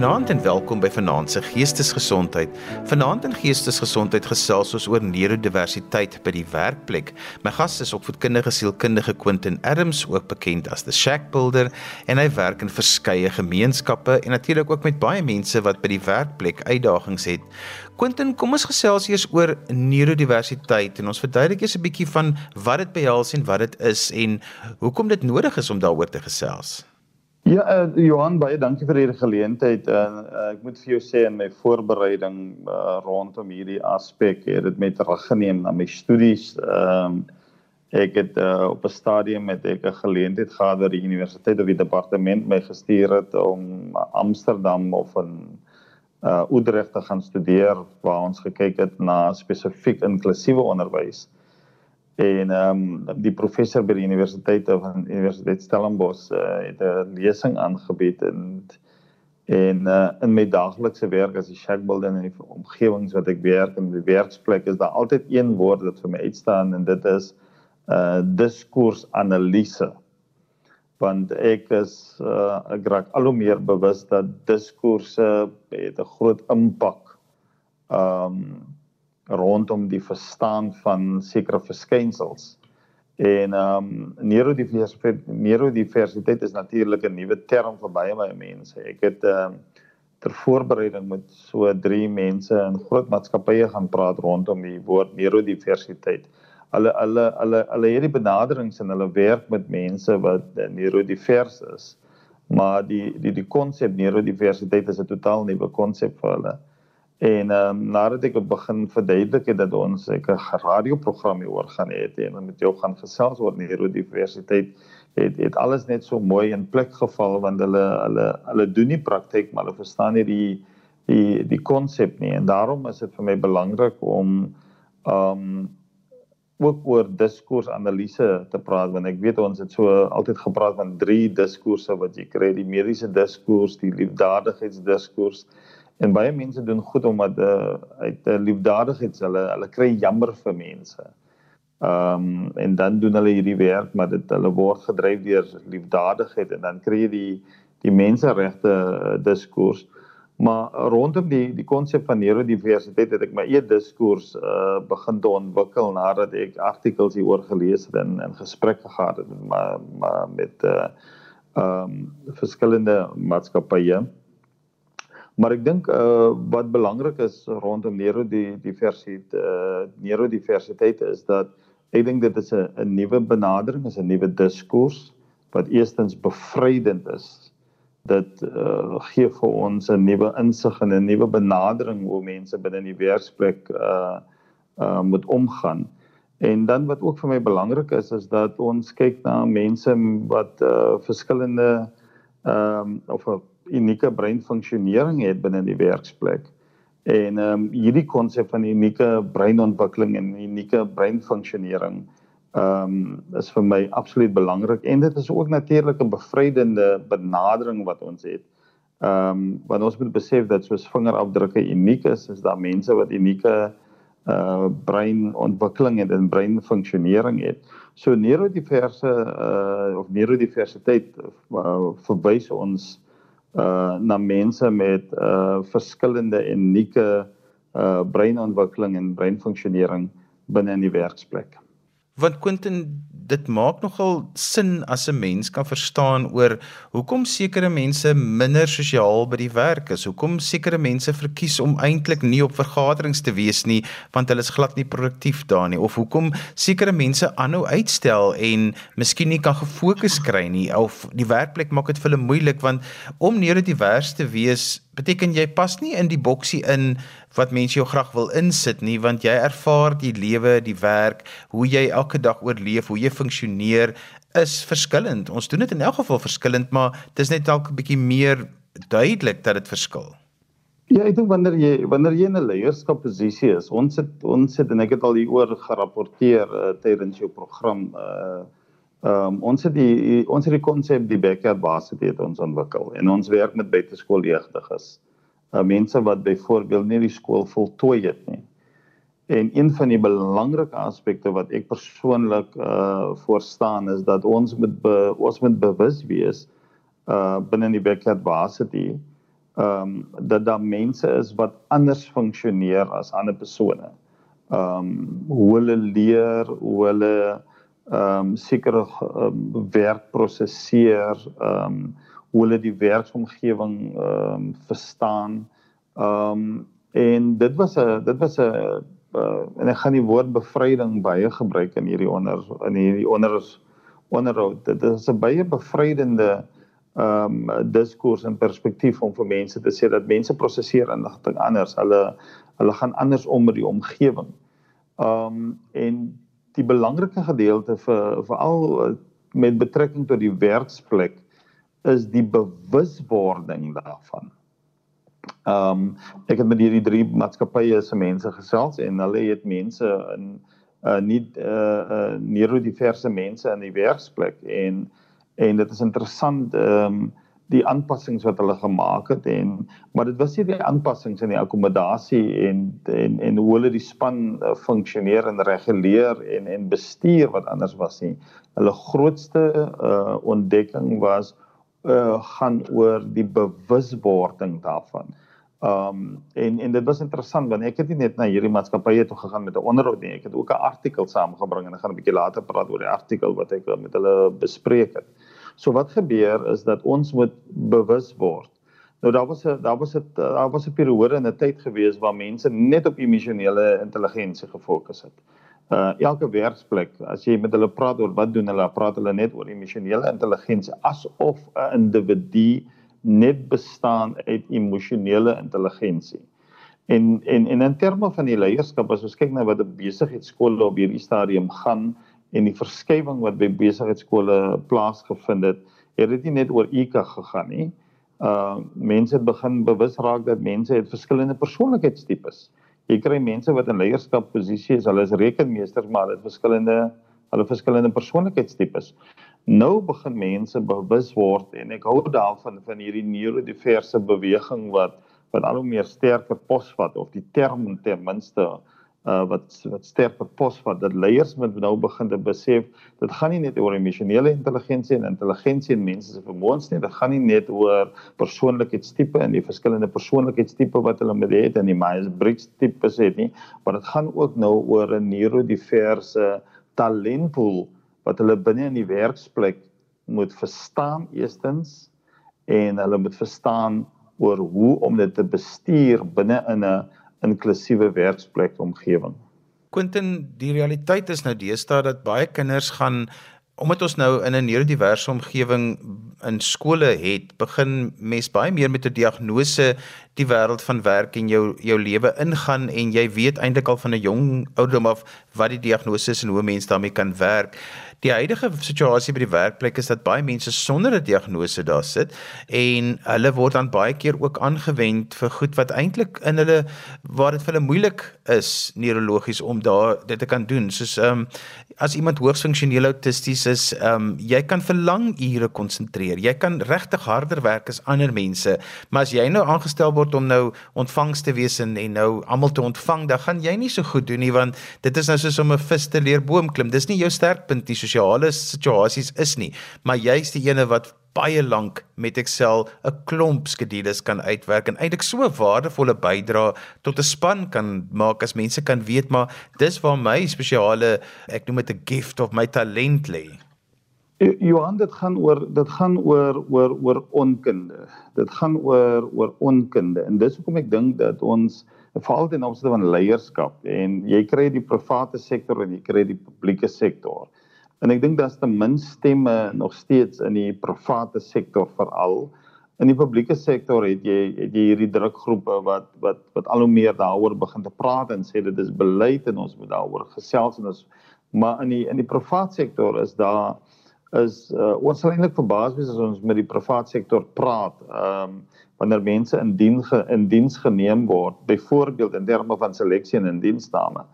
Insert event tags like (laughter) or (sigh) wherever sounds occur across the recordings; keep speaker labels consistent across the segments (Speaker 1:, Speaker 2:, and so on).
Speaker 1: Goeienaand en welkom by Vanaand se Geestesgesondheid. Vanaand in Geestesgesondheid gesels ons oor neurodiversiteit by die werkplek. My gas is opvoedkundige sielkundige Quentin Adams, ook bekend as the Shack Builder, en hy werk in verskeie gemeenskappe en natuurlik ook met baie mense wat by die werkplek uitdagings het. Quentin, kom ons gesels eers oor neurodiversiteit en ons verduidelik eers 'n bietjie van wat dit behels en wat dit is en hoekom dit nodig is om daaroor te gesels.
Speaker 2: Ja, uh, Johan, baie dankie vir hierdie geleentheid. Uh, uh, ek moet vir jou sê in my voorbereiding uh, rondom hierdie aspek het dit met teruggeneem na my studies. Ehm um, ek het uh, op 'n stadium met ek 'n geleentheid gehad by die universiteit of die departement my gestuur het om Amsterdam of in uh Utrecht te gaan studeer waar ons gekyk het na spesifiek inklusiewe onderwys. En ehm um, die professor by die universiteit of aan Universiteit Stellenbosch uh, het 'n lesing aangebied en en uh, in my daaglikse werk as 'n shackbuilder in die omgewings wat ek werk in die werksplek is daar altyd een woord wat vir my uitstaan en dit is uh diskursanalise. Want ek is uh ek raak al hoe meer bewus dat diskurse het 'n groot impak. Um, rondom die verstaan van sekere verskynsels. En ehm um, neurodiversiteit neurodiversiteit is natuurlik 'n nuwe term vir baie baie mense. Ek het ehm uh, ter voorbereiding met so 3 mense in groot maatskappye gaan praat rondom die woord neurodiversiteit. Hulle hulle hulle hulle hierdie benaderings en hulle werk met mense wat neurodivers is. Maar die die die konsep neurodiversiteit is 'n totaal nuwe konsep vir hulle. En ehm um, nadat ek begin verduidelik het dat ons 'n radioprogram hieroor gaan hê en met jou gaan gesels oor neurodiversiteit, het het alles net so mooi in plek geval want hulle hulle hulle doen nie praktyk maar hulle verstaan nie die die die konsep nie. En daarom is dit vir my belangrik om ehm um, ook oor diskursanalise te praat want ek weet ons het so altyd gepraat van drie diskurse wat jy kry die mediese diskurs, die liefdadigheidsdiskurs En baie mense doen goed omdat uh, uit 'n uh, liefdadigheid hulle hulle kry jammer vir mense. Ehm um, en dan doen hulle hierdie werk maar dit hulle word gedryf deur liefdadigheid en dan kry jy die die menseregte uh, diskurs. Maar rondom die die konsep van neurodiversiteit het ek my eie diskurs uh begin te ontwikkel nadat ek artikels hieroor gelees het en in gesprekke gehad het maar, maar met uh ehm um, verskillende maatskappye. Maar ek dink uh wat belangrik is rondom neurodiversiteit uh neurodiversiteit is dat ek dink dit is 'n 'n nuwe benadering, is 'n nuwe diskurs wat eerstens bevrydend is. Dit uh gee vir ons 'n nuwe insig en 'n nuwe benadering hoe mense binne die werksplek uh uh moet omgaan. En dan wat ook vir my belangrik is is dat ons kyk na mense wat uh verskillende ehm um, of 'n unieke breinfunksionering het binne die werksplek. En ehm um, hierdie konsep van unieke breinontwikkeling en unieke breinfunksionering ehm um, is vir my absoluut belangrik en dit is ook natuurlik 'n bevrydende benadering wat ons het. Ehm um, want ons moet besef dat soos vingerafdrukke uniek is, is daar mense wat unieke uh breinontwikkeling en breinfunksionering het. So neurodiverse uh of neurodiversiteit uh, verwys ons uh na mense met uh verskillende unieke uh breinontwikkeling en breinfunksionering binne in die werksplek.
Speaker 1: Want Quentin dit maak nogal sin as 'n mens kan verstaan oor hoekom sekere mense minder sosiaal by die werk is. Hoekom sekere mense verkies om eintlik nie op vergaderings te wees nie want hulle is glad nie produktief daar nie of hoekom sekere mense aanhou uitstel en miskien nie kan gefokus kry nie of die werkplek maak dit vir hulle moeilik want om neurodivers te wees beteken jy pas nie in die boksie in wat mense jou graag wil insit nie want jy ervaar die lewe, die werk, hoe jy elke dag oorleef, hoe jy funksioneer is verskillend. Ons doen dit in elk geval verskillend, maar dit is net dalk 'n bietjie meer duidelik dat dit verskil.
Speaker 2: Ja, ek dink wanneer jy wanneer jy in 'n leierskapposisie is, ons het ons het en ek het al hieroor gerapporteer uh, tydens jou program uh Ehm um, ons het die ons het die konsep die backyard varsity het ons ontwikkel en ons werk met buiteskooljeugdiges. Uh, mense wat byvoorbeeld nie die skool voltooi het nie. En een van die belangrike aspekte wat ek persoonlik uh voor staan is dat ons moet be, ons moet bewus wees uh binne die backyard varsity ehm um, dat daar mense is wat anders funksioneer as ander persone. Ehm um, hoe hulle leer, hoe hulle ehm um, sekere um, werk prosesseer, ehm um, hoe hulle die werksomgewing ehm um, verstaan. Ehm um, en dit was 'n dit was 'n uh, en ek gaan die woord bevryding baie gebruik in hierdie onder in hierdie onder onderhoud. Dit is 'n baie bevrydende ehm um, diskurs en perspektief om vir mense te sê dat mense prosesseer inligting anders. Hulle hulle gaan anders om met die omgewing. Ehm um, en die belangrike gedeelte vir veral met betrekking tot die werksplek is die bewuswording daarvan. Ehm um, ek het met hierdie drie maatskappye se mense gesels en hulle het mense in uh nie uh uh neurodiverse mense in die werksplek en en dit is interessant ehm um, die aanpassings wat hulle gemaak het en maar dit was nie die aanpassings in die akkommodasie en en en hoe hulle die span uh, funksioneer en reguleer en en bestuur wat anders was nie. Hulle grootste uh ontdekking was uh gaan oor die bewuswording daarvan. Um en en dit was interessant want ek het nie net na hierdie maatskappye toe gegaan met 'n onderhoud nie. Ek het ook 'n artikel saamgebring en ek gaan 'n bietjie later praat oor die artikel wat ek met hulle bespreek het. So wat gebeur is dat ons moet bewus word. Nou daar was 'n daar was 'n daar was 'n periode in 'n tyd gewees waar mense net op emosionele intelligensie gefokus het. Uh elke werksplek, as jy met hulle praat oor wat doen hulle, praat hulle net oor emosionele intelligensie asof 'n individu net bestaan uit emosionele intelligensie. En en en in terme van die leierskap as ons kyk na wat 'n besigheidskool op hierdie stadium gaan, en die verskywing wat by besigheidskole plaasgevind het, het dit nie net oor IQ gegaan nie. Uh mense het begin bewus raak dat mense het verskillende persoonlikheidstipes. Jy kry mense wat in leierskapposisies is, hulle is rekenmeesters, maar hulle het verskillende hulle verskillende persoonlikheidstipes. Nou begin mense bewus word en ek hou daarvan van hierdie neurodiverse beweging wat wat al hoe meer sterker posvat of die term ten minste uh wat wat sterker pos wat dat leiers moet nou begin te besef dit gaan nie net oor emosionele intelligensie en intelligensie en mense se vermoëns nie dit gaan nie net oor persoonlikheidstipe en die verskillende persoonlikheidstipe wat hulle met het en die Myers-Briggs tipe sê nie maar dit gaan ook nou oor 'n neurodiverse talentpool wat hulle binne in die werksplek moet verstaan eerstens en hulle moet verstaan oor hoe om dit te bestuur binne in 'n inklusiewe werksplek omgewing.
Speaker 1: Quentin, die realiteit is nou deesdae dat baie kinders gaan omdat ons nou in 'n neurodiverse omgewing in skole het, begin mes baie meer met 'n diagnose die wêreld van werk en jou jou lewe ingaan en jy weet eintlik al van 'n jong ouderdom af wat die diagnose is en hoe mense daarmee kan werk. Die huidige situasie by die werkplek is dat baie mense sonder 'n diagnose daar sit en hulle word dan baie keer ook aangewend vir goed wat eintlik in hulle waar dit vir hulle moeilik is neurologies om daar dit te kan doen. Soos ehm um, as iemand hoogs funksioneel autisties is, ehm um, jy kan vir lang ure konsentreer. Jy kan regtig harder werk as ander mense, maar as jy nou aangestel word om nou ontvangs te wees en, en nou almal te ontvang, dan gaan jy nie so goed doen nie want dit is nou soos om 'n vis te leer boom klim. Dis nie jou sterkpunt nie sosiale situasies is nie, maar jy's die ene wat baie lank met Excel 'n klomp skedules kan uitwerk en eintlik so 'n waardevolle bydrae tot 'n span kan maak as mense kan weet maar dis waar my spesiale ek noem dit 'n gift of my talent lê.
Speaker 2: Johan dit gaan oor dit gaan oor oor oor onkunde. Dit gaan oor oor onkunde en dis hoekom ek dink dat ons veral ten opsigte van leierskap en jy kry die private sektor en jy kry die publieke sektor. En ek dink daar's te min stemme nog steeds in die private sektor veral. In die publieke sektor het jy het jy hierdie drukgroepe wat wat wat al hoe meer daaroor begin te praat en sê dit is beleid en ons moet daaroor gesels en ons maar in die in die private sektor is daar is uh, ons sal eintlik verbaas wees as ons met die private sektor praat. Ehm um, wanneer mense in dien ge, in diens geneem word, byvoorbeeld in terme van seleksie en in diensname.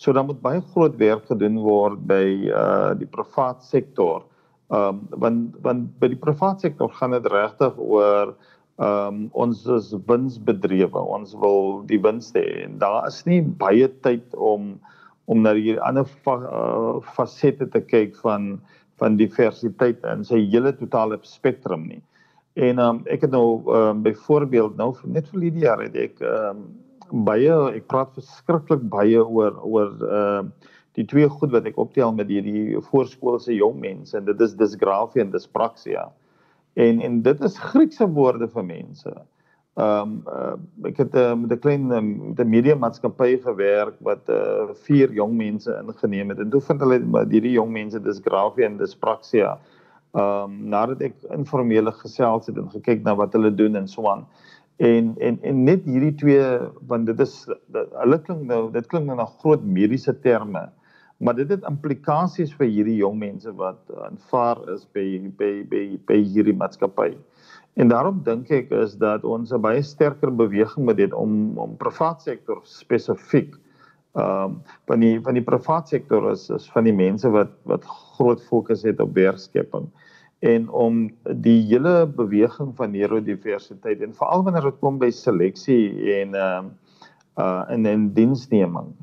Speaker 2: So dan moet baie groot werk gedoen word by uh die privaat sektor. Um want want by die privaat sektor gaan dit regtig oor um ons is winsbedrewe. Ons wil die wins hê en daar is nie baie tyd om om na hierdie ander fa, uh, fasette te kyk van van diversiteit in sy hele totale spektrum nie. En um, ek het nou um, byvoorbeeld nou net vir die jaar het ek um, baie ek praat verskriklik baie oor oor uh die twee goed wat ek optel met hierdie voorskoolse jong mense en dit is dysgrafia en dyspraxia. En en dit is Griekse woorde vir mense. Ehm um, uh, ek het uh, met 'n klein uh, met 'n media maatskappy gewerk wat uh, vier jong mense ingeneem het. En toe vind hulle dat hierdie jong mense dysgrafia en dyspraxia ehm um, nadat ek informele gesels het en gekyk na wat hulle doen en so aan. En en en net hierdie twee want dit is hulle klink nou dit klink nou na groot mediese terme maar dit het implikasies vir hierdie jong mense wat aanvaar is by by by by hierdie maatskappy en daarom dink ek is dat ons 'n baie sterker beweging moet hê om om privaat sektor spesifiek ehm um, van die van die privaat sektor is is van die mense wat wat groot fokus het op werkskepping en om die hele beweging van neurodiversiteit en veral wanneer dit kom by seleksie en ehm uh, uh in 'n diensneming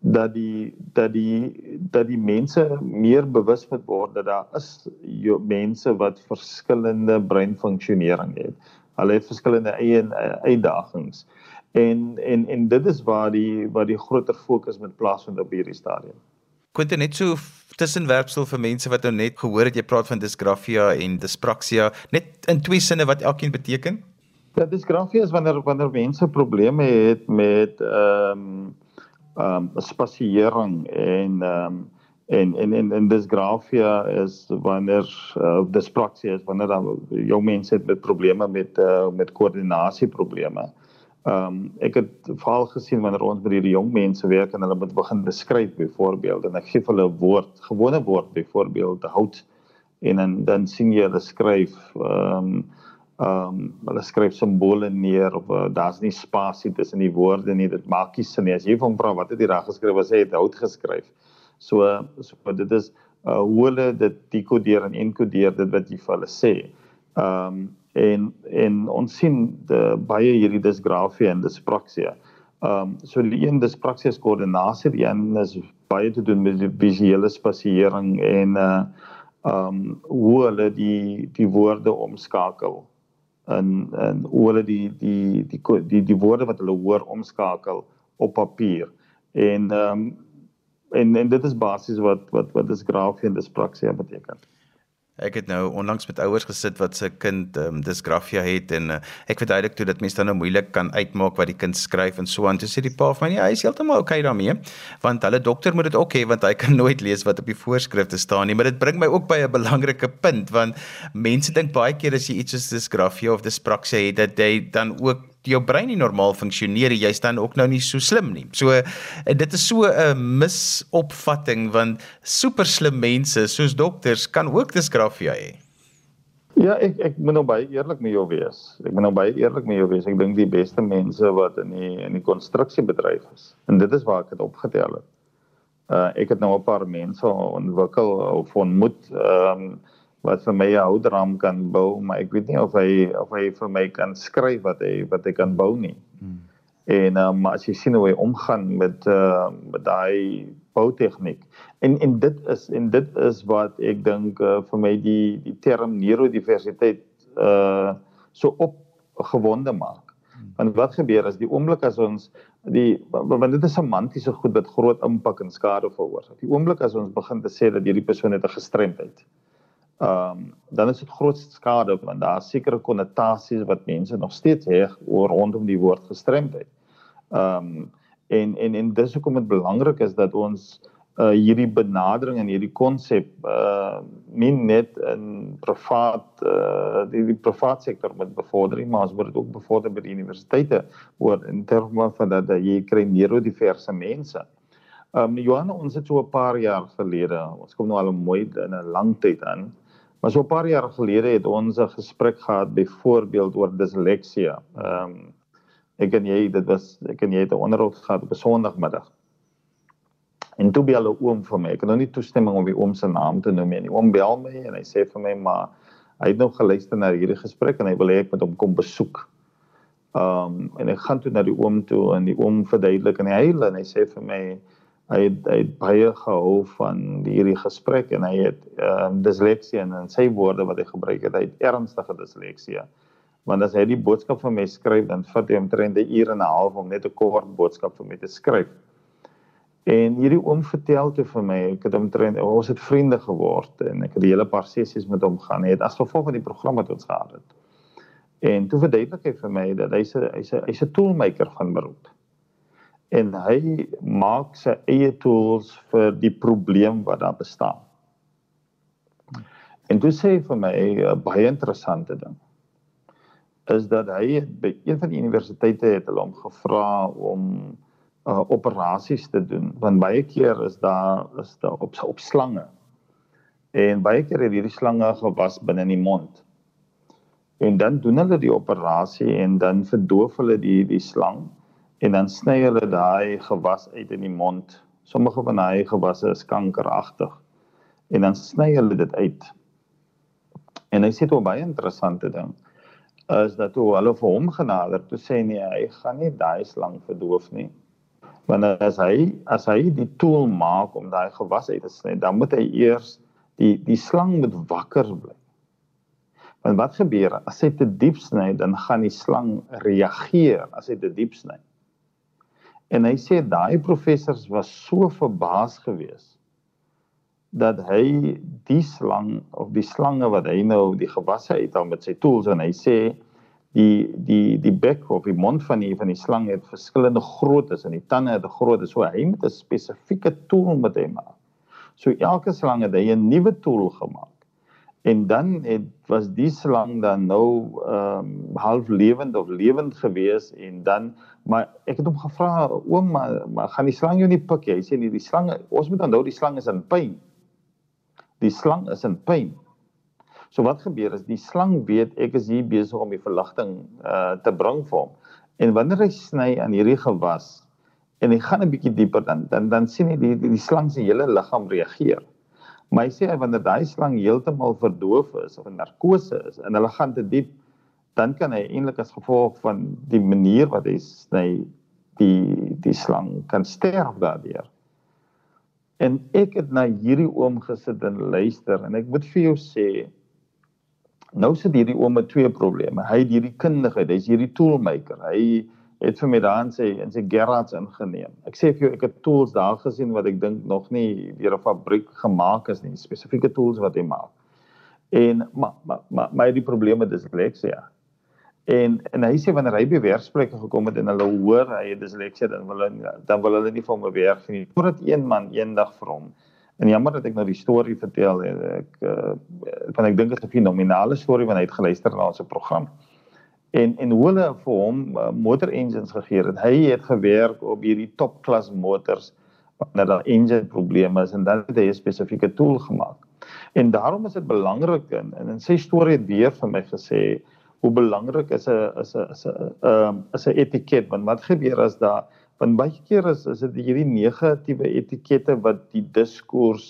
Speaker 2: dat die dat die dat die mense meer bewus moet word dat daar is mense wat verskillende breinfunksionering het. Hulle het verskillende eie uitdagings. En en en dit is waar die waar die groter fokus moet plaasvind op hierdie stadium.
Speaker 1: Quentin net so tussenwerpsel vir mense wat nou net gehoor het jy praat van dysgrafia en dyspraxia net in twee sinne wat elkeen beteken?
Speaker 2: Ja, dysgrafia is wanneer wanneer mense probleme het met ehm um, ehm um, spasiering en ehm um, en en en, en dysgrafia is wanneer uh, dyspraxia is wanneer dan jong mense het met probleme met uh, met koördinasie probleme. Ehm um, ek het veral gesien wanneer ons met hierdie jong mense werk en hulle moet begin beskryf byvoorbeeld en ek gee hulle 'n woord, gewone woord byvoorbeeld hout en dan dan sien jy hulle skryf ehm um, ehm um, hulle skryf simbole neer of uh, daar's nie spasie tussen die woorde nie. Dit maak nie sin nie. As jy van vra wat het jy daar geskryf? Wat sê jy hout geskryf? So so dit is uh, hoe hulle dit dekodeer en enkodeer dit wat jy vir hulle sê. Ehm um, en en ons sien de, baie hierdie dysgrafia en dyspraxia. Ehm um, so die een dyspraxia is koördinasie, die een is baie te doen met die visuele spasiering en uh ehm um, hoe hulle die die woorde omskakel en en hoe hulle die die die die die, woorde wat hulle hoor omskakel op papier. En ehm um, en en dit is basies wat wat wat dysgrafia en dyspraxia beteken.
Speaker 1: Ek het nou onlangs met ouers gesit wat se kind um, dysgrafia het en uh, ek verduidelik toe dat mense dan nou moeilik kan uitmaak wat die kind skryf en so aan. Toe sê die pa van my nee, hy is heeltemal oukei okay daarmee want hulle dokter moet dit ook hê want hy kan (laughs) nooit lees wat op die voorskrifte staan nie. Maar dit bring my ook by 'n belangrike punt want mense dink baie keer as jy iets soos dysgrafia of dyspraxia het dat jy dan ook jou brein nie normaal funksioneer jy staan ook nou nie so slim nie. So eh, dit is so 'n misopvatting want super slim mense soos dokters kan ook dysgrafia hê.
Speaker 2: Ja, ek ek moet nou baie eerlik met jou wees. Ek moet nou baie eerlik met jou wees. Ek dink die beste mense wat in die in die konstruksiebedryf is. En dit is waar ek dit opgetel het. Uh ek het nou 'n paar mense ontwikkel of ontmoet ehm um, wat vir my 'n houdraam kan bou, maar ek weet nie of hy of hy vir my kan skryf wat hy wat hy kan bou nie. Hmm. En um, as jy sien hoe hy omgaan met uh met daai boutegniek. En en dit is en dit is wat ek dink uh, vir my die die term neurodiversiteit uh so opgewonde maak. Hmm. Want wat gebeur as die oomblik as ons die want dit is semantiese goed wat groot impak en skade veroorsaak. Die oomblik as ons begin te sê dat hierdie persoon het 'n gestremdheid ehm um, dan is dit groot skade want daar sekere konnotasies wat mense nog steeds heg oor rondom die woord gestremdheid. Ehm um, en en en dis hoekom dit belangrik is dat ons uh hierdie benadering en hierdie konsep uh nie net in privaat uh die, die privaat sektor moet bevorder maar ons moet dit ook bevorder by die universiteite oor in terme van dat, dat jy kry neurodiverse mense. Ehm um, Johan ons het so 'n paar jaar gelede ons kom nou al mooi in 'n lang tyd aan Maar so 'n paar jaar gelede het ons 'n gesprek gehad byvoorbeeld oor disleksie. Ehm um, ek en jy dit was ek en jy het 'n onderhoud gehad op 'n Sondagmiddag. En toe bel 'n oom vir my. Ek het nog nie toestemming om die oom se naam te noem nie. Die oom bel my en hy sê vir my maar hy het nou geluister na hierdie gesprek en hy wil hê ek moet hom kom besoek. Ehm um, en ek gaan toe na die oom toe en die oom verduidelik en hy huil en hy sê vir my hy het, hy het baie gehou van hierdie gesprek en hy het ehm uh, disleksie en in sy woorde wat hy gebruik het, hy het ernstige disleksie. Want as hy die boodskap vir my skryf, dan vat hy omtrent 'n uur en 'n half om net 'n kort boodskap vir my te skryf. En hierdie oom vertel toe vir my, ek het omtrent ons het vriende geword en ek het die hele paar sessies met hom gaan. Het as gevolg van die program wat ons gehad het. En toe verduidelik hy vir my dat hy's 'n hy's 'n hy's 'n toolmaker van beroep en hy maak sy eie tools vir die probleem wat daar bestaan. En dit sê vir my 'n baie interessante ding is dat hy by een van die universiteite het hulle hom gevra om uh, operasies te doen want baie keer is daar is daar op op slange en baie keer het hierdie slange gewas binne in die mond en dan doen hulle die operasie en dan verdoof hulle die die slang en dan sny hulle daai gewas uit in die mond. Sommige van daai gewasse is kankeragtig. En dan sny hulle dit uit. En hy sê toe baie interessante ding is dat toe hulle vir hom genader toe sê nee, hy gaan nie daai slang verdoof nie. Want as hy as hy die tool maak om daai gewas uit te sny, dan moet hy eers die die slang moet wakker bly. Want wat gebeur as hy te diep sny, dan gaan die slang reageer as hy te diep sny. En hy sê daai professors was so verbaas geweest dat hy die slang of die slange wat hy nou die gewasse uit al met sy tools en hy sê die die die bek of die mond van die van die slang het verskillende groottes en die tande het 'n groot so hy moet 'n spesifieke tool met hom. So elke slang het hy 'n nuwe tool gemaak. En dan het was die slang dan nou ehm um, half lewend of lewend gewees en dan maar ek het hom gevra oom maar, maar gaan die slang jou nie pik jy sê nie die slange ons moet onthou die slang is in pyn. Die slang is in pyn. So wat gebeur is die slang weet ek is hier besig om die verligting uh te bring vir hom. En wanneer hy sny aan hierdie gewas en hy gaan 'n bietjie dieper dan dan dan sien hy die die, die slang se hele liggaam reageer. Maar hy sê wanneer daai slang heeltemal verdoof is of in narkose is en hulle gaan te diep, dan kan hy eintlik as gevolg van die manier wat hy sny die die slang kan sterf daardeur. En ek het na hierdie oom gesit en luister en ek moet vir jou sê nou sit hierdie oom met twee probleme. Hy het hierdie kundigheid, hy's hierdie toolmaker. Hy het vir my daan sê en sy garage ingeneem. Ek sê vir jou ek het tools daar gesien wat ek dink nog nie deur 'n fabriek gemaak is nie, spesifieke tools wat hy maak. En maar maar maar my die probleme dis disleksie. En en hy sê wanneer hy by werksplekke gekom het en hulle hoor hy het disleksie dan wil hulle dan wil hulle nie vir hom werk nie. Totdat een man eendag vir hom En jammer dat ek nou die storie vertel ek uh, van ek dink dit is 'n fenominale storie wanneer hy het geluister na ons program en en hoe hulle vir hom uh, motor engines gegee het. Hy het gewerk op hierdie topklas motors wanneer daar engine probleme is en dan het hy 'n spesifieke tool gemaak. En daarom is dit belangrik en in sy storie het weer vir my gesê hoe belangrik is 'n is 'n is 'n ehm is 'n etiket want wat gebeur as daar want baie keer is is dit hierdie negatiewe etikette wat die diskurs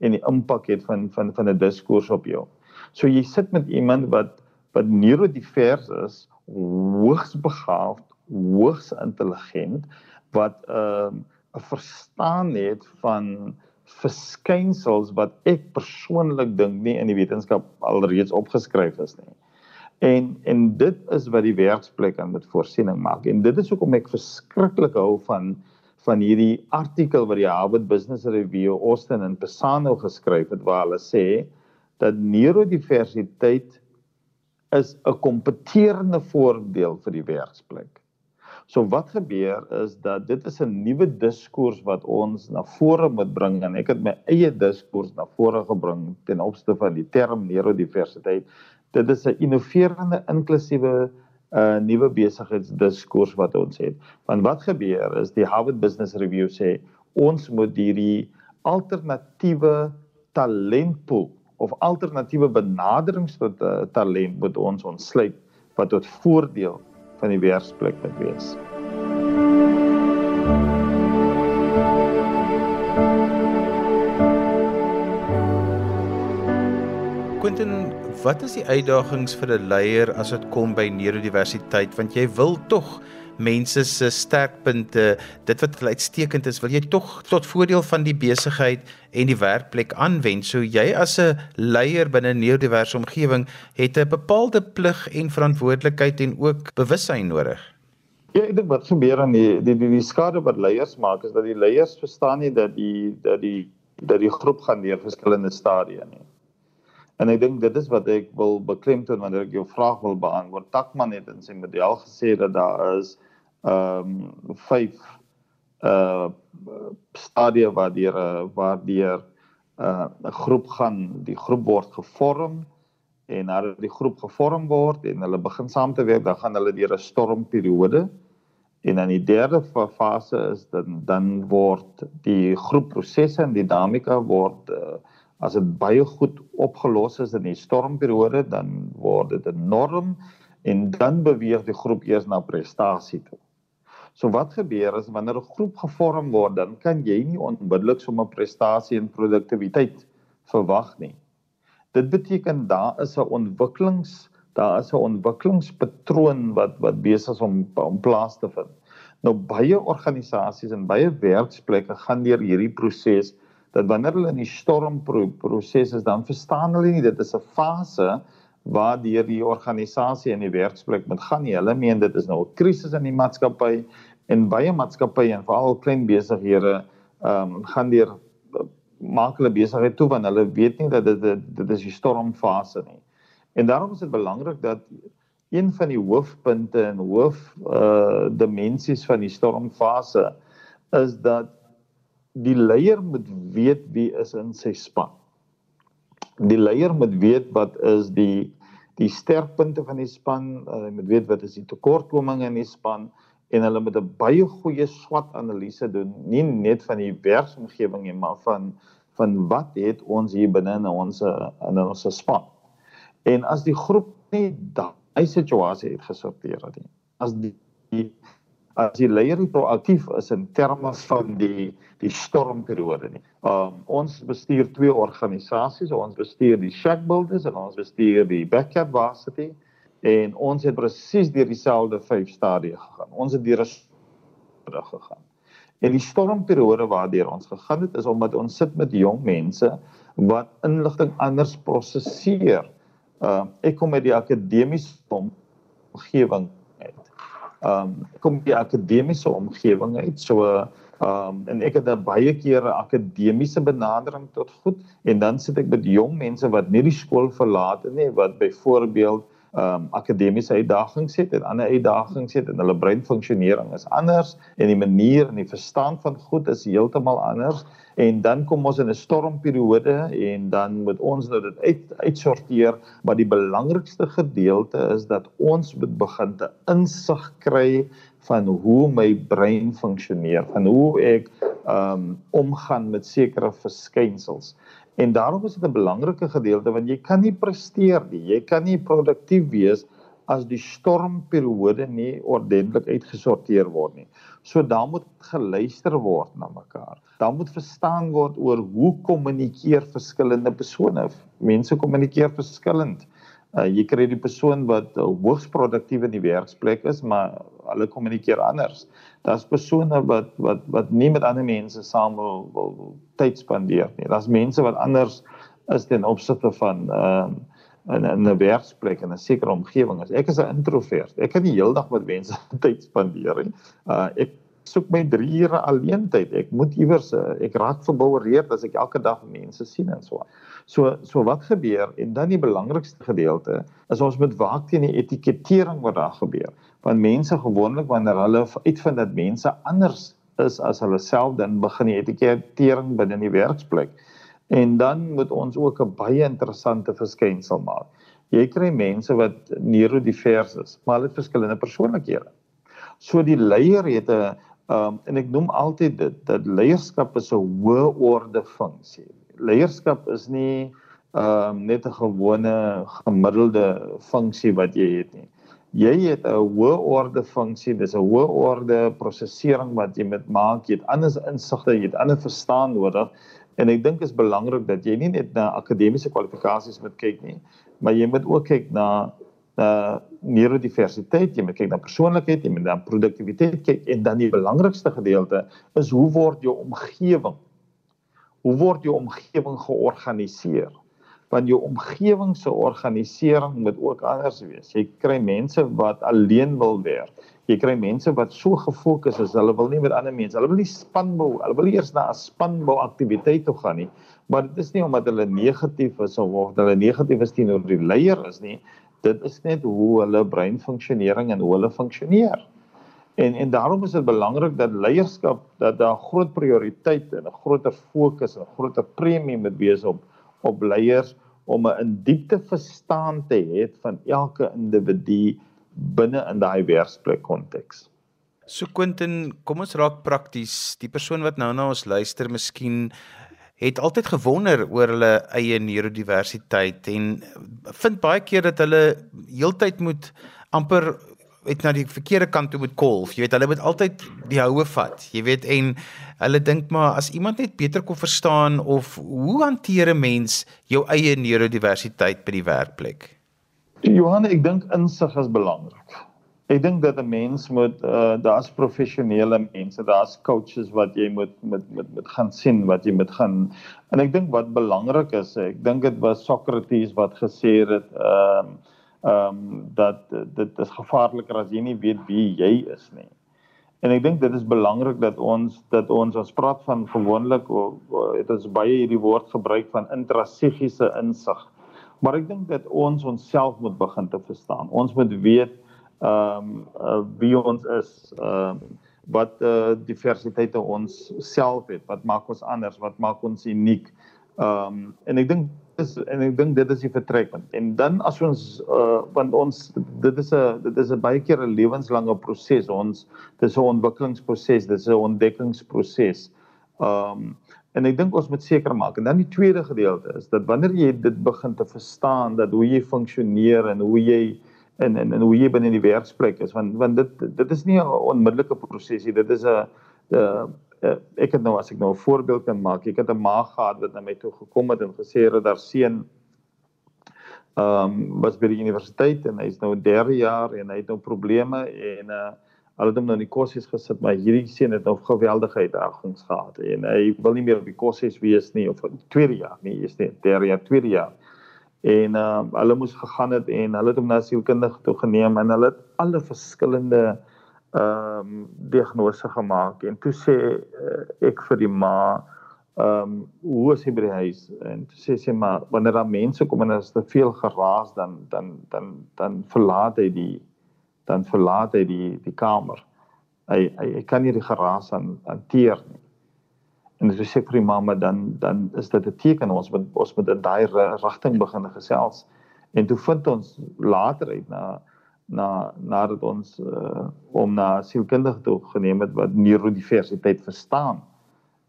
Speaker 2: en die impak het van van van 'n diskurs op jou. So jy sit met iemand wat wat neurodivers is, hoogs begaafd, hoogs intelligent wat ehm, 'n uh, verstaan het van verskynsels wat ek persoonlik dink nie in die wetenskap alreeds opgeskryf is nie. En en dit is wat die werksplek aan met voorsiening maak. En dit is hoekom ek verskriklik hou van van hierdie artikel wat die Harvard Business Review Austin en Pisano geskryf het waar hulle sê dat neurodiversiteit is 'n kompeterende voordeel vir die werksplek. So wat gebeur is dat dit is 'n nuwe diskurs wat ons na vore moet bring en ek het my eie diskurs na vore gebring ten opsigte van die term neurodiversiteit. Dit is 'n innoverende inklusiewe 'n uh, nuwe besigheidsdiskurs wat ons het. Want wat gebeur is die Harvard Business Review sê ons moet hierdie alternatiewe talentpool of alternatiewe benaderings tot uh, talent moet ons ontsluit wat tot voordeel van die werksplek moet wees.
Speaker 1: Quentin, wat is die uitdagings vir 'n leier as dit kom by neurodiversiteit want jy wil tog mense se sterkpunte, dit wat hulle uitstekend is, wil jy tog tot voordeel van die besigheid en die werkplek aanwend. So jy as 'n leier binne 'n neurodiverse omgewing het 'n bepaalde plig en verantwoordelikheid en ook bewussyn nodig.
Speaker 2: Ja, ek dink wat gebeur aan die die die, die skade wat leiers maak is dat die leiers verstaan nie dat die dat die dat die groep gaan deur verskillende stadieë nie. En ek dink dit is wat ek wil beklemtoon wanneer ek jou vraag wil beantwoord. Takman het in sy model gesê dat daar is ehm um, vyf uh stadieë waar deur waar deur 'n uh, groep gaan, die groep word gevorm en nadat die groep gevorm word en hulle begin saam te werk, dan gaan hulle deur 'n stormperiode En dan die derde fase is dan dan word die groepprosesse en dinamika word uh, as dit baie goed opgelos is in die stormperiode dan word dit 'n norm en dan beweeg die groep eers na prestasie toe. So wat gebeur is wanneer 'n groep gevorm word dan kan jy nie onmiddellik sommer prestasie en produktiwiteit verwag nie. Dit beteken daar is 'n ontwikkelings daar is 'n ontwikkelingspatroon wat wat besig om om plaas te vind. Nou baie organisasies en baie werksplekke gaan deur hierdie proses dat wanneer hulle in die stormproses is, dan verstaan hulle nie dit is 'n fase waar die organisasie en die werksplek moet gaan nie. Hulle meen dit is nou 'n krisis in die maatskappy en baie maatskappye en veral klein besighede ehm um, gaan deur maak hulle besigheid toe want hulle weet nie dat dit dit is die stormfase nie. En daarom is dit belangrik dat een van die hoofpunte en hoof uh dimensies van die stormfase is dat die leier moet weet wie is in sy span. Die leier moet weet wat is die die sterkpunte van die span, uh, hy moet weet wat is die tekortkominge in die span en hulle moet 'n baie goeie SWOT-analise doen, nie net van die werksomgewing nie, maar van van wat het ons hier binne in ons in ons span. En as die groep nie daai situasie het gesorteer het nie. As die, die as die leier proaktief is in terme van die die stormperiode nie. Um ons bestuur twee organisasies, ons bestuur die Shack Builders en ons bestuur die Backup Varsity en ons het presies deur dieselfde vyf stadieë gegaan. Ons het deur 'n gegaan. En die stormperiode waardeur ons gegaan het is omdat ons sit met jong mense wat inligting anders prosesseer uh ek kom uit die akademiese omgewing uit. Um ek kom die akademiese omgewing uit. So um en ek het baie keer 'n akademiese benadering tot goed en dan sit ek met jong mense wat nie die skool verlaat het nie wat byvoorbeeld um akademiese uitdagings het en ander uitdagings het en hulle breinfunksionering is anders en die manier en die verstand van goed is heeltemal anders en dan kom ons in 'n stormperiode en dan moet ons nou dit uit uitsorteer maar die belangrikste gedeelte is dat ons moet begin te insig kry van hoe my brein funksioneer van hoe ek um omgaan met sekere verskynsels En daarom is dit 'n belangrike gedeelte want jy kan nie presteer nie. Jy kan nie produktief wees as die stormperiode nie ordentlik uitgesorteer word nie. So dan moet geluister word na mekaar. Dan moet verstaan word oor hoe kommunikeer verskillende persone. Mense kommunikeer verskillend. Uh, jy kry die persoon wat uh, hoogs produktief in die werksplek is, maar hulle kommunikeer anders. Daar's persone wat wat wat nie met ander mense saam wil, wil, wil tyd spandeer nie. Daar's mense wat anders is ten opsigte van ehm uh, in 'n werksplek en 'n sekere omgewing. As ek is 'n introvert, ek kan nie heeldag met mense (laughs) tyd spandeer nie. Uh ek soek my 3 ure alleen tyd. Ek moet iewers uh, ek raak verboureerd as ek elke dag mense sien en so. So so wat gebeur en dan die belangrikste gedeelte is ons moet waak teen die etikettering wat daar gebeur. Want mense gewoonlik wanneer hulle uitvind dat mense anders is as hulle self dan begin die etikettering binne in die werksplek. En dan moet ons ook 'n baie interessante verskynsel maak. Jy kry mense wat neurodivers is, maar hulle het verskillende persoonlikhede. So die leier het 'n Um en ek noem altyd dit dat leierskap is 'n hoë orde funksie. Leierskap is nie um net 'n gewone gemiddelde funksie wat jy het nie. Jy het 'n hoë orde funksie, dis 'n hoë orde prosesering wat jy met maak, jy het ander insigte, jy het ander verstaan nodig. En ek dink is belangrik dat jy nie net na akademiese kwalifikasies moet kyk nie, maar jy moet ook kyk na na neurodiversiteit, jy moet kyk na persoonlikheid, jy moet na produktiwiteit kyk en dan die belangrikste gedeelte is hoe word jou omgewing? Hoe word jou omgewing georganiseer? Want jou omgewing se organisering moet ook anders wees. Jy kry mense wat alleen wil werk. Jy kry mense wat so gefokus is, hulle wil nie met ander mense, hulle wil nie spanbou, hulle wil eers na 'n spanbou aktiwiteit toe gaan nie. Maar dit is nie omdat hulle negatief is of hulle negatief is teenoor die leier is nie dit is net hoe hulle breinfunksionering en hoe hulle funksioneer. En en daarom is dit belangrik dat leierskap dat daar groot prioriteit en 'n groter fokus en 'n groter premie moet wees op op leiers om 'n in diepte verstaan te hê van elke individu binne in daai werksplek konteks.
Speaker 1: So Quentin, kom ons raak prakties. Die persoon wat nou na ons luister, miskien het altyd gewonder oor hulle eie neurodiversiteit en vind baie keer dat hulle heeltyd moet amper het na die verkeerde kant toe moet kolf. Jy weet hulle moet altyd die houe vat. Jy weet en hulle dink maar as iemand net beter kon verstaan of hoe hanteer 'n mens jou eie neurodiversiteit by die werkplek?
Speaker 2: Johan, ek dink insig is belangrik. Ek dink dat 'n mens moet uh daar's professionele mense, daar's coaches wat jy moet met met met gaan sien wat jy moet gaan en ek dink wat belangrik is, ek dink dit was Socrates wat gesê het ehm uh, ehm um, dat dit is gevaarliker as jy nie weet wie jy is nie. En ek dink dit is belangrik dat ons dat ons ons praat van gewoonlik het ons baie hierdie woord gebruik van intrasegiese insig. Maar ek dink dat ons onsself moet begin te verstaan. Ons moet weet ehm um, uh, wie ons is, ehm um, wat uh, diversiteite ons self het, wat maak ons anders, wat maak ons uniek. Ehm um, en ek dink is en ek dink dit is die vertrekpunt. En dan as ons uh, want ons dit is 'n dit is 'n baie keer 'n lewenslange proses. Ons dis 'n ontwikkelingsproses, dis 'n ontdekkingsproses. Ehm um, en ek dink ons moet seker maak en dan die tweede gedeelte is dat wanneer jy dit begin te verstaan dat hoe jy funksioneer en hoe jy en en en hoe jy binne die werksplek is want want dit dit is nie 'n onmiddellike proses nie dit is 'n ek het nou as ek nou 'n voorbeeld kan maak ek het 'n ma gehad wat na my toe gekom het en gesê het daar seun ehm um, was by die universiteit en hy's nou 3 jaar en hy het nou probleme en uh hulle het hom nou in die koshuis gesit maar hierdie seun het nou geweldige uitdagings gehad en hy wil nie meer op die koshuis wees nie of 2 jaar nie is dit 3 jaar 2 jaar en uh, hulle moes gegaan het en hulle het hom na sielkundige toe geneem en hulle het alle verskillende ehm um, diagnose gemaak en toe sê uh, ek vir die ma ehm um, hoe is hy by die huis? En toe sê sy maar wanneer daar mense kom en as te veel geraas dan dan dan dan verlaat hy die dan verlaat hy die die kamer. Hy hy, hy kan nie die geraas hanteer nie En as jy sê vir die mamma dan dan is dit 'n teken ons moet ons moet in daai rigting begin gesels. En toe vind ons later uit na na nadat ons uh, om na sielkundige toe geneem het wat neurodiversiteit verstaan.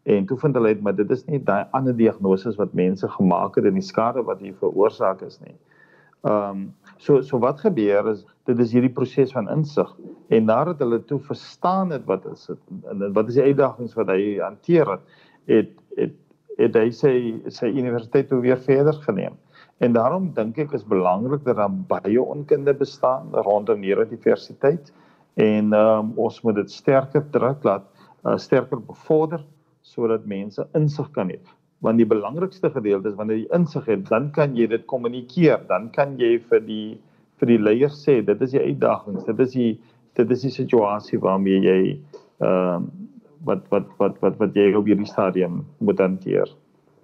Speaker 2: En toe vind hulle uit maar dit is nie daai ander diagnoses wat mense gemaak het en die skade wat hier veroorsaak is nie. Ehm um, so so wat gebeur is dit is hierdie proses van insig en nadat hulle toe verstaan het wat is dit en wat is die uitdagings wat hy hanteer het het het, het hy sy sy universiteit toe weer verder geneem. En daarom dink ek is belangrik dat daar baie onkunde bestaan rondom neurodiversiteit en ehm um, ons moet dit sterker druk laat uh, sterker bevorder sodat mense insig kan hê want die belangrikste gedeelte is wanneer jy insig het, dan kan jy dit kommunikeer, dan kan jy vir die vir die leiers sê dit is die uitdagings, dit is die dit is die situasie waarmee jy ehm uh, wat wat wat wat wat jy op hierdie stadium moet hanteer.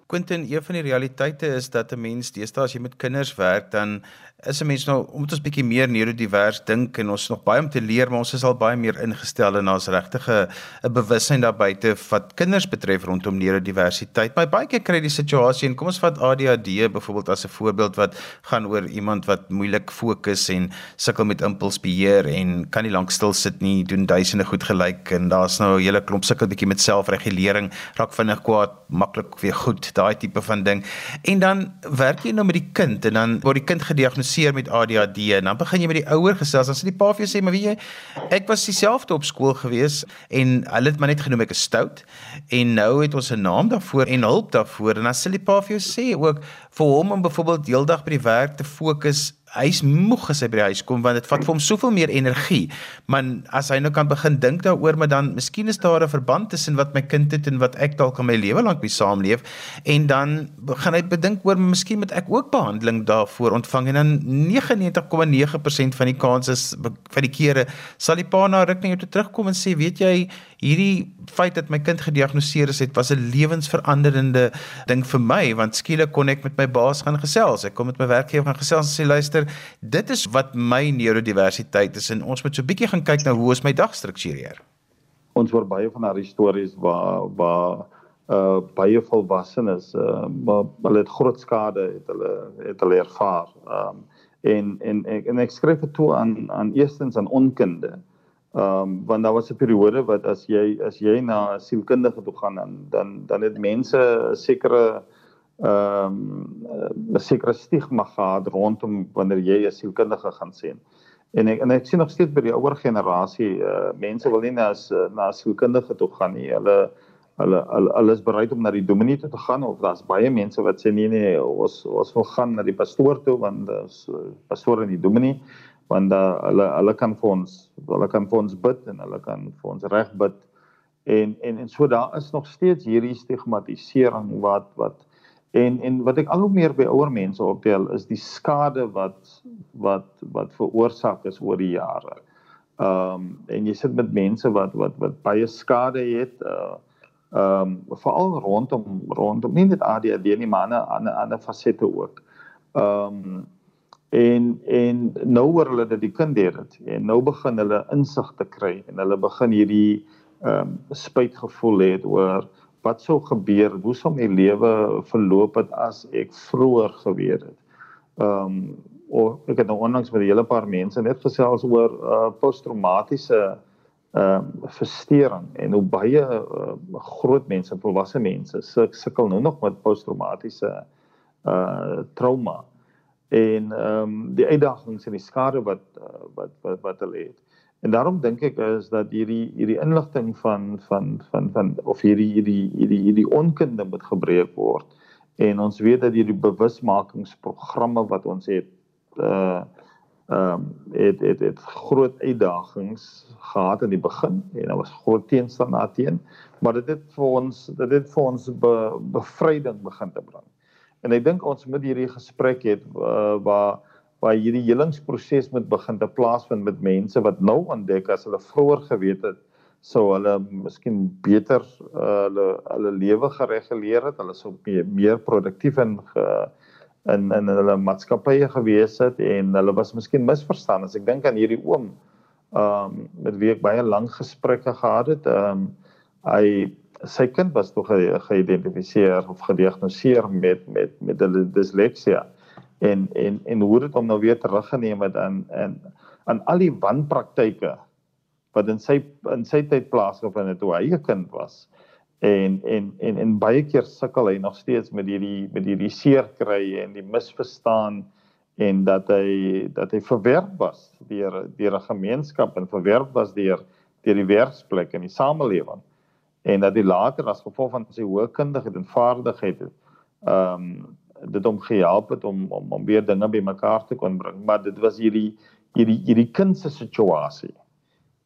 Speaker 1: Quentin, een van die realiteite is dat 'n mens deesdae as jy met kinders werk, dan is 'n mens nou omdat ons bietjie meer neurodivers dink en ons nog baie om te leer, maar ons is al baie meer ingestel en daar's regtig 'n bewussyn daar buite wat kinders betref rondom neurodiversiteit. Maar baie keer kry jy die situasie en kom ons vat ADHD byvoorbeeld as 'n voorbeeld wat gaan oor iemand wat moeilik fokus en sukkel met impulsbeheer en kan nie lank stil sit nie, doen duisende goed gelyk en daar's nou 'n hele klomp sukkel bietjie met selfregulering, raak vinnig kwaad, maklik weer goed, daai tipe van ding. En dan werk jy nou met die kind en dan word die kind gediagnoseer diagnoseer met ADHD en dan begin jy met die ouer gesels. Dan sê die pa vir jou sê, "Maar weet jy, ek was dieselfde op skool gewees en hulle het my net genoem ek is stout en nou het ons 'n naam daarvoor en hulp daarvoor." En dan sê die pa vir jou sê ook vir hom om byvoorbeeld heeldag by die werk te fokus hy's moeg as hy by die huis kom want dit vat vir hom soveel meer energie. Maar as hy nou kan begin dink daaroor, maar dan miskien is daar 'n verband tussen wat my kind het en wat ek dalk in my lewe lank mee saamleef en dan begin hy bedink oor miskien moet ek ook behandeling daarvoor ontvang en dan 99,9% van die kanses van die kere sal die pa na ruk na jou toe terugkom en sê, weet jy, hierdie feit dat my kind gediagnoseer is, het was 'n lewensveranderende ding vir my want skielik kon ek met my baas gaan gesels. Ek kom met my werkgewer gaan gesels en sê luister, dit is wat my neurodiversiteit is en ons moet so 'n bietjie gaan kyk na hoe ons my dag struktureer.
Speaker 2: Ons hoor baie van daardie stories waar waar uh baie volwassenes uh maar hulle het groot skade het hulle het hulle ervaar. Um en en en ek skryf dit toe aan aan eerstens aan onkunde. Ehm um, want daar was 'n periode wat as jy as jy na 'n sielkundige toe gaan dan dan dan het mense 'n sekere ehm um, 'n sekere stigma gehad rondom wanneer jy 'n sielkundige gaan sien. En ek en ek sien nog steeds by die ouer generasie uh, mense wil nie na na 'n sielkundige toe gaan nie. Hulle hulle hulle, hulle is bereid om na die dominee toe te gaan of daar's baie mense wat sê nee nee ons ons wil gaan na die pastoor toe want dis pastoor en die dominee want uh, hulle hulle kan vir ons hulle kan vir ons bid en hulle kan vir ons reg bid en en en so daar is nog steeds hierdie stigmatisering wat wat en en wat ek al hoe meer by ouer mense optel is die skade wat wat wat veroorsaak is oor die jare. Ehm um, en jy sit met mense wat wat wat baie skade het uh ehm um, veral rondom rondom nie net ADHD nie maar ander ander fasette ook. Ehm um, en en nou hoor hulle dat die kind het en nou begin hulle insig te kry en hulle begin hierdie ehm um, spytgevoel hê oor wat sou gebeur hoe sou my lewe verloop het as ek vroeër geweet het. Ehm um, of ek het nou onlangs met 'n hele paar mense net gesels oor uh, posttraumatiese ehm uh, verstoring en hoe baie uh, groot mense, volwasse mense sukkel nou nog met posttraumatiese uh trauma en ehm um, die uitdagings en die skade wat uh, wat wat wat hulle het. En daarom dink ek is dat hierdie hierdie inligting van van van van of hierdie hierdie hierdie hierdie onkunde moet gebreek word. En ons weet dat hierdie bewusmakingsprogramme wat ons het uh ehm um, het het het groot uitdagings gehad in die begin en daar was groot teenstand daarteen, maar dit het vir ons dit het vir ons be, bevryding begin te bring. En ek dink ons moet hierdie gesprek hê uh, waar waar hierdie helingsproses moet begin te plaasvind met mense wat nou ontdek as hulle vroeër geweet het sou hulle miskien beter uh, hulle hulle lewe gereguleer het, hulle sou meer, meer produktief en ge, in in hulle maatskappye gewees het en hulle was miskien misverstaan. As ek dink aan hierdie oom ehm um, met wie ek baie lank gesprekke gehad het, ehm um, hy sy kind was tog geïdentifiseer of gediagnoseer met met met disleksia en en en hoe dit hom nou weer teruggeneem het aan en aan al die wanpraktyke wat in sy in sy tyd plaasgevind het toe hy 'n kind was. En en en en baie keer sukkel hy nog steeds met hierdie met hierdie seer kry en die misverstaan en dat hy dat hy verwerp was deur deur 'n gemeenskap en verwerp was deur deur die werksplek en die samelewing en dat hy later as gevolg van sy hoë kundigheid en vaardigheid het ehm um, dit hom gehelp het om om om weer dinge bymekaar te kon bring. Maar dit was hierdie hierdie hierdie kind se situasie.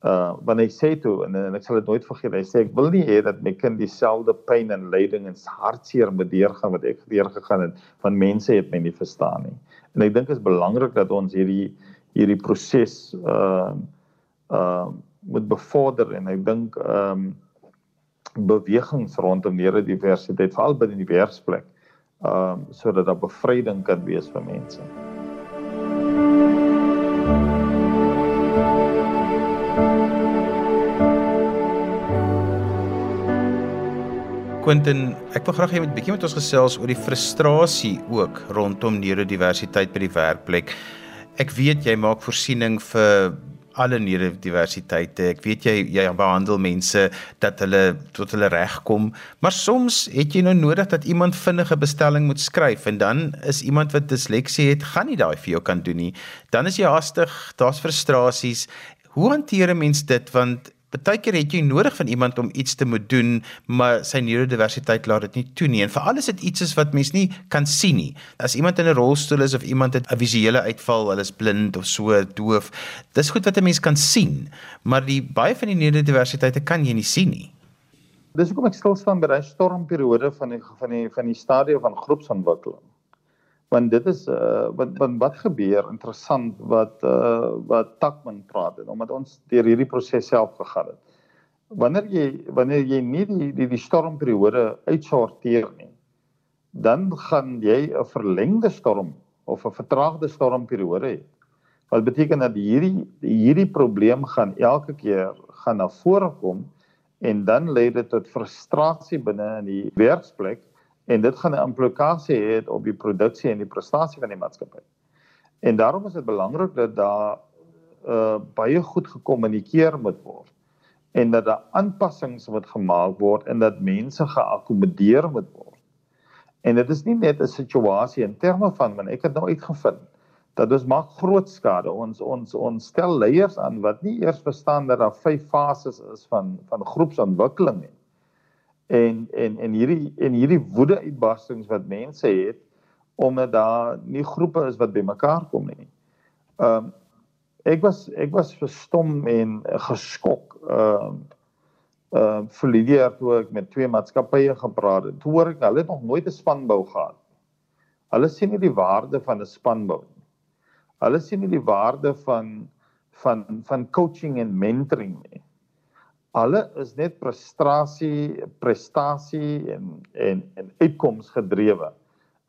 Speaker 2: Uh wanneer hy sê toe en, en ek sal dit nooit vergeet hy sê ek wil nie hê dat my kind dieselfde pyn en lyding en hartseer moet deurgaan wat ek deurgegaan het van mense het my nie verstaan nie. En ek dink is belangrik dat ons hierdie hierdie proses uh uh moet bevorder en ek dink ehm um, bewegings rondom neurodiversiteit veral binne die werksplek ehm um, sodat daar bevryding kan wees vir mense.
Speaker 1: Quentin, ek wil graag hê jy moet bietjie met ons gesels oor die frustrasie ook rondom neurodiversiteit by die werkplek. Ek weet jy maak voorsiening vir alle neurodiversiteite. Ek weet jy jy behandel mense dat hulle tot hulle reg kom, maar soms het jy nou nodig dat iemand vinnige bestelling moet skryf en dan is iemand wat disleksie het, gaan nie daai vir jou kan doen nie. Dan is jy haastig, daar's frustrasies. Hoe hanteer 'n mens dit want Partykeer het jy nodig van iemand om iets te moet doen, maar sy neurodiversiteit laat dit nie toe nie. En veral as dit iets is wat mens nie kan sien nie. As iemand in 'n rolstoel is of iemand het 'n visuele uitval, hulle is blind of so doof, dis goed wat 'n mens kan sien, maar die baie van die neurodiversiteite kan jy nie sien nie.
Speaker 2: Dis hoekom ek stil staan by daai stormperiode van die van die van die stadium van groepsontwikkeling want dit is uh, wat, wat wat gebeur interessant wat uh, wat Takman praat en omdat ons deur hierdie proses self gegaan het. Wanneer jy wanneer jy nie die die, die stormperiode uitsorteer nie, dan gaan jy 'n verlengde storm of 'n vertraagde stormperiode hê. Wat beteken dat hierdie hierdie probleem gaan elke keer gaan na vore kom en dan lei dit tot frustrasie binne in die werksplek en dit gaan 'n implikasie hê op die produksie en die prestasie van die maatskappy. En daarom is dit belangrik dat daar uh baie goed gekommunikeer moet word en dat daar aanpassings moet gemaak word en dat mense geakkommodeer moet word. En dit is nie net 'n situasie in terme van want ek het nou uitgevind dat ons maak groot skade. Ons ons ons stel leiers aan wat nie eers verstaan dat daar vyf fases is van van groepsontwikkeling nie en en en hierdie en hierdie woede uitbarstings wat mense het omdat daar nie groepe is wat bymekaar kom nie. Ehm um, ek was ek was verstom en geskok. Ehm um, ehm uh, vir jaar toe ek met twee maatskappye gepraat het. Toe hoor ek hulle het nog nooit 'n spanbou gehad. Hulle sien nie die waarde van 'n spanbou nie. Hulle sien nie die waarde van van van coaching en mentoring nie alle is net prestasie prestasie en en en uitkoms gedrewe.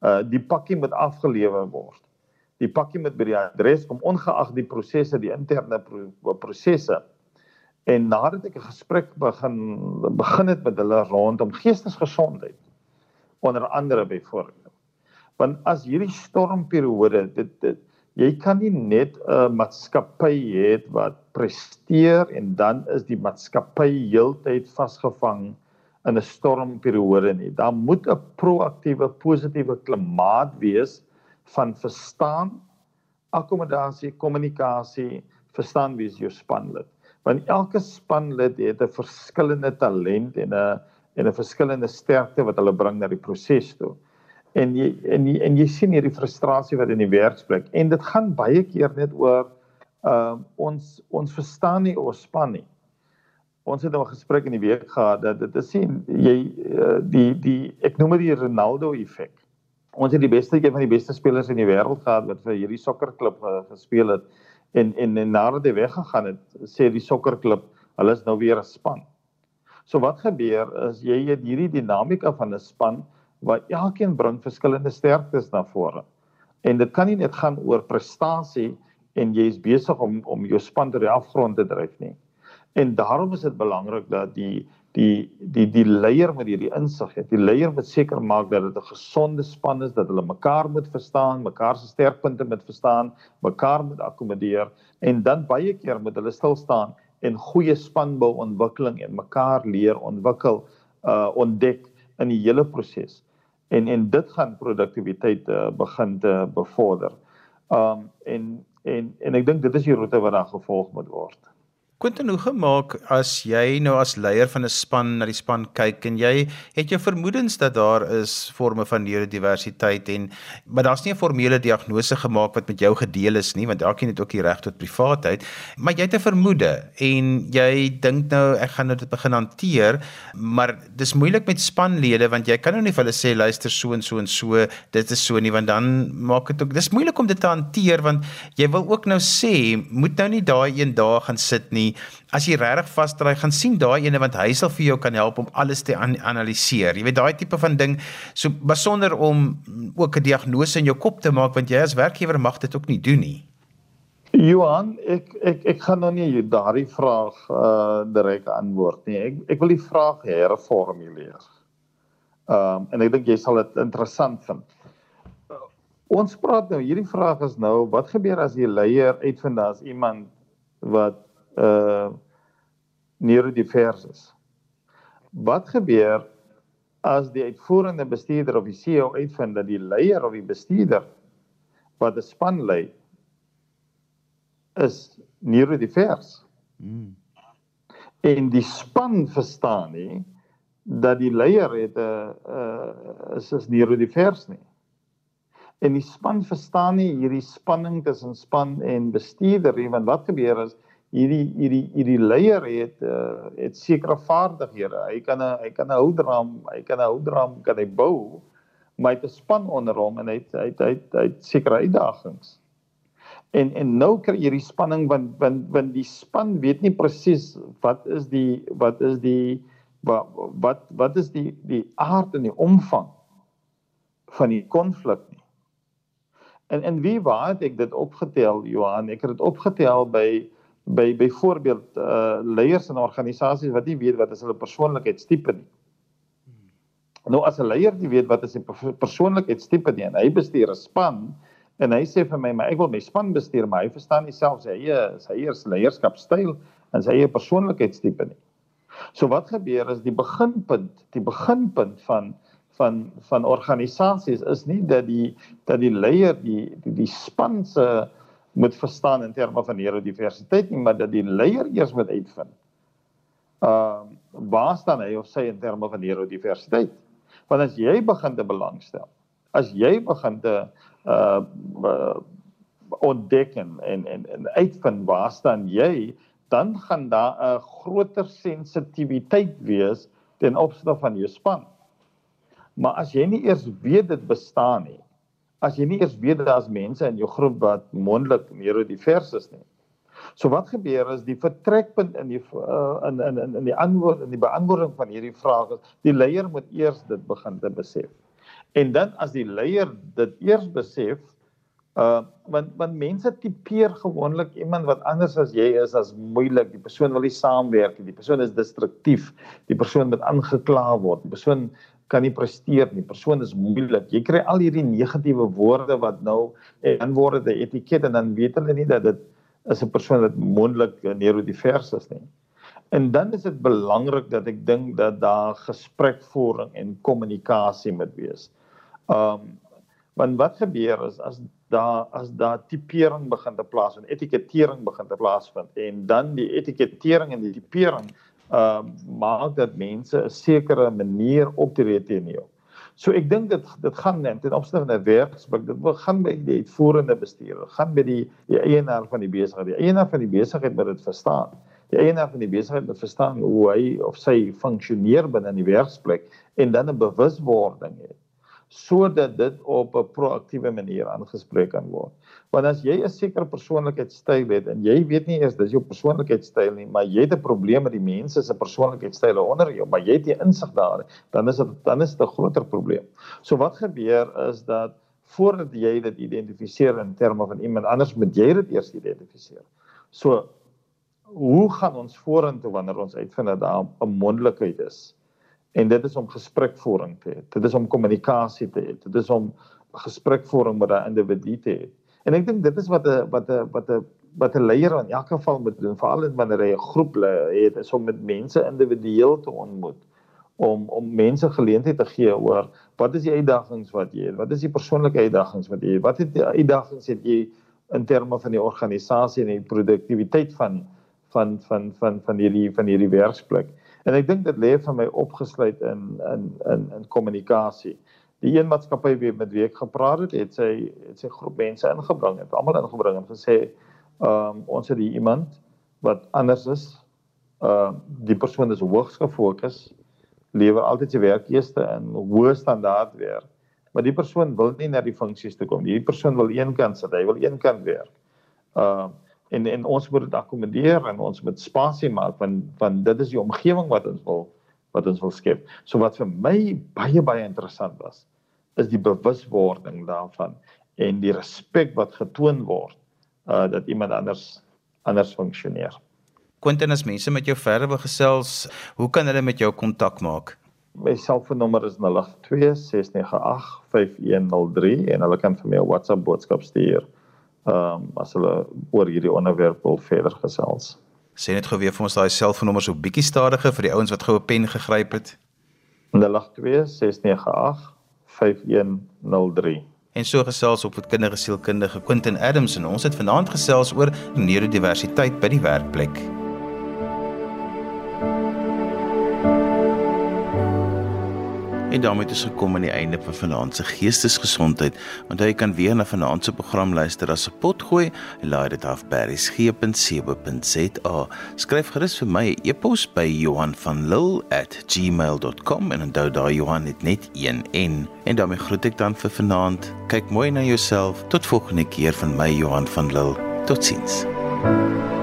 Speaker 2: Uh die pakkie moet afgelewer word. Die pakkie moet by die adres kom ongeag die prosesse, die interne pro prosesse. En nadat ek 'n gesprek begin begin het met hulle rondom geestesgesondheid onder andere byvoorbeeld. Want as hierdie stormperiode dit dit jy kan nie net 'n maatskappy hê wat presteer en dan is die maatskappy heeltyd vasgevang in 'n stormperiode nie. Daar moet 'n proaktiewe, positiewe klimaat wees van verstaan, akkommodasie, kommunikasie, verstaan wie is jou spanlid. Want elke spanlid het 'n verskillende talent en 'n en 'n verskillende sterkte wat hulle bring na die proses toe en jy en jy, en jy sien hierdie frustrasie wat in die werksplek en dit gaan baie keer net oor uh ons ons verstaan nie ons span nie. Ons het nou 'n gesprek in die week gehad dat dit is sien jy uh, die die ek noem dit die Ronaldo effek. Ons het die beste een van die beste spelers in die wêreld gehad wat vir hierdie sokkerklub uh, gespeel het en en en nadat hy weggegaan het sê die sokkerklub hulle is nou weer 'n span. So wat gebeur is jy het hierdie dinamika van 'n span waar elkeen bring verskillende sterktes na vore. En dit kan nie net gaan oor prestasie en jy is besig om om jou span tot die afgrond te dryf nie. En daarom is dit belangrik dat die die die die leier met hierdie insig het. Die leier moet seker maak dat dit 'n gesonde span is, dat hulle mekaar moet verstaan, mekaar se sterkpunte moet verstaan, mekaar moet akkommodeer en dan baie keer moet hulle stil staan en goeie spanbou ontwikkeling en mekaar leer ontwikkel uh ontdek in die hele proses en en dit gaan produktiwiteit uh, begin te bevorder. Um en en en ek dink dit is die roete wat daar gevolg moet word.
Speaker 1: Quentin, hoe gemaak as jy nou as leier van 'n span na die span kyk en jy het jou vermoedens dat daar is forme van neurodiversiteit en maar daar's nie 'n formele diagnose gemaak wat met jou gedeel is nie want elkeen het ook die reg tot privaatheid, maar jy het 'n vermoede en jy dink nou ek gaan nou dit begin hanteer, maar dis moeilik met spanlede want jy kan nou nie vir hulle sê luister so en so en so, dit is so nie want dan maak dit ook dis moeilik om dit te hanteer want jy wil ook nou sê moet nou nie daai een dag gaan sit nie as jy regtig vasdraai gaan sien daai ene want hy sal vir jou kan help om alles te an analiseer. Jy weet daai tipe van ding so besonder om ook 'n diagnose in jou kop te maak want jy as werkgewer mag dit ook nie doen nie.
Speaker 2: Johan, ek ek ek gaan nou nie daardie vraag uh direk antwoord nie. Ek ek wil die vraag herformuleer. Ehm um, en ek dink jy sal dit interessant vind. Uh, ons praat nou hierdie vraag is nou wat gebeur as die leier uitvind daar's iemand wat uh neurodivers is. Wat gebeur as die uitvoerende bestuurder of die CEO uitvind dat die leier of die bestuurder wat 'n span lei is neurodivers? Hmm. en die span verstaan nie dat die leier het 'n uh, uh, is is neurodivers nie. En die span verstaan nie hierdie spanning tussen span en bestuurder nie, want wat gebeur is hierdie hierdie hierdie leier het uh, het sekere vaardighede. Hy kan 'n hy kan 'n houtram, hy kan 'n houtram kan hy bou, maar hy het 'n span onder hom en hy het hy het hy het, hy het sekere uitdagings. En en nou kry jy hierdie spanning want want want die span weet nie presies wat is die wat is die wat wat wat is die die aard en die omvang van die konflik nie. En en wie waar het ek dit opgetel Johan? Ek het dit opgetel by by byvoorbeeld uh leiers in organisasies wat nie weet wat is hulle persoonlikheidstipe nie. Nou as 'n leier nie weet wat is sy persoonlikheidstipe nie en hy bestuur 'n span en hy sê vir my maar ek wil my span bestuur maar hy verstaan nie self sy eie sy eie leierskapstyl en sy eie persoonlikheidstipe nie. So wat gebeur is die beginpunt, die beginpunt van van van organisasies is nie dat die dat die leier die die, die span se uh moet verstaan in terme van neurodiversiteit nie, maar dat die leier eers moet uitvind. Ehm uh, waar staan hy of sy in terme van neurodiversiteit? Want as jy begin te belangstel, as jy begin te uh, uh ontdek en en en uitvind waar staan jy, dan gaan daar 'n groter sensitiwiteit wees ten opsigte van jou span. Maar as jy nie eers weet dit bestaan nie, as jy nie eers weet dat daar's mense in jou groep wat mondelik neurodivers is nie. So wat gebeur is die vertrekpunt in die uh, in in in die antwoord in die beantwoording van hierdie vraag is die leier moet eers dit begin te besef. En dan as die leier dit eers besef, uh want want mense tipeer gewoonlik iemand wat anders as jy is as moeilik, die persoon wil nie saamwerk nie, die persoon is destruktief, die persoon moet aangekla word, die persoon kan nie presteer nie. Persoon is moeilik. Jy kry al hierdie negatiewe woorde wat nou en word dit 'n etiket en dan weet hulle nie dat dit is 'n persoon wat mondelik neurodivers is nie. En dan is dit belangrik dat ek dink dat daar gesprekvoering en kommunikasie moet wees. Um want wat gebeur is as daar as daar tipering begin te plaasvind, etikettering begin te plaasvind en dan die etikettering en die tipering uh maak dat mense 'n sekere manier optree teen jou. So ek dink dit dit gaan net ten opsigte van 'n werksplek, dit begin by die uitvoerende bestuurder, gaan by die die eienaar van die besigheid. Die eienaar van die besigheid moet dit verstaan. Die eienaar van die besigheid moet verstaan hoe hy of sy funksioneer binne die werksplek en dan 'n bewuswording het sodat dit op 'n proaktiewe manier aangespreek kan word. Want as jy 'n sekere persoonlikheidstyl het en jy weet nie eers dis jou persoonlikheidstyl nie, maar jy het 'n probleem met die mense se persoonlikheidstyle onder jou, maar jy het nie insig daarin, dan is dit dan is dit 'n groter probleem. So wat gebeur is dat voordat jy dit identifiseer in terme van iemand anders, moet jy dit eers identifiseer. So hoe gaan ons vorentoe wanneer ons uitvind dat daar 'n mondelikheid is? En dit is om gesprekvoering te hê. Dit is om kommunikasie te hê. Dit is om gesprekvoering met 'n individu te hê. En ek dink dit is wat 'n wat 'n wat 'n wat 'n leier in elk geval moet doen, veral wanneer hy 'n groep het, is om met mense individueel te ontmoet om om mense geleentheid te gee oor wat is die uitdagings wat jy het? Wat is die persoonlike uitdagings wat jy het? Wat het die uitdagings het jy in terme van die organisasie en die produktiwiteit van van van van van hierdie van hierdie werksplek? En ek dink dit lê vir my opgesluit in in in in kommunikasie. Die een maatskappy wie met wie ek gepraat het, het sy het sy groep mense ingebring, het almal ingebring en gesê, "Ehm um, ons het hier iemand wat anders is. Ehm uh, die persoon is hoogs gefokus, lewer altyd sy werk eerste in hoë standaard werk. Maar die persoon wil nie na die funksies toe kom. Die persoon wil eenkant sit, hy wil eenkant werk. Ehm uh, en en ons moet dit akkommodeer en ons moet spasie maak want want dit is die omgewing wat ons wil wat ons wil skep. So wat vir my baie baie interessant was is die bewuswording daarvan en die respek wat getoon word uh dat iemand anders anders funksioneer.
Speaker 1: Quentin as mense met jou verder wil gesels, hoe kan hulle met jou kontak maak?
Speaker 2: My selfoonnommer is 082 698 5103 en hulle kan vir my 'n WhatsApp boodskap stuur ehm um, as hulle oor hierdie onderwerp wil verder gesels.
Speaker 1: Sê net gou weer vir ons daai selfoonnommer so bietjie stadiger vir die ouens wat goue pen gegryp het.
Speaker 2: 0826985103.
Speaker 1: En so gesels op met kindergesielkundige Quentin Adams en ons het vanaand gesels oor neurodiversiteit by die werkplek. En daarmee ons gekom aan die einde van vanaand se geestesgesondheid. Onthou jy kan weer na vanaand se program luister as 'n pot gooi en laai dit af by resgep.co.za. Skryf gerus vir my 'n e e-pos by Johanvanlull@gmail.com en onthou daai Johan het net een N. En daarmee groet ek dan vir vanaand. Kyk mooi na jouself. Tot volgende keer van my Johan van Lille. Totsiens. thank you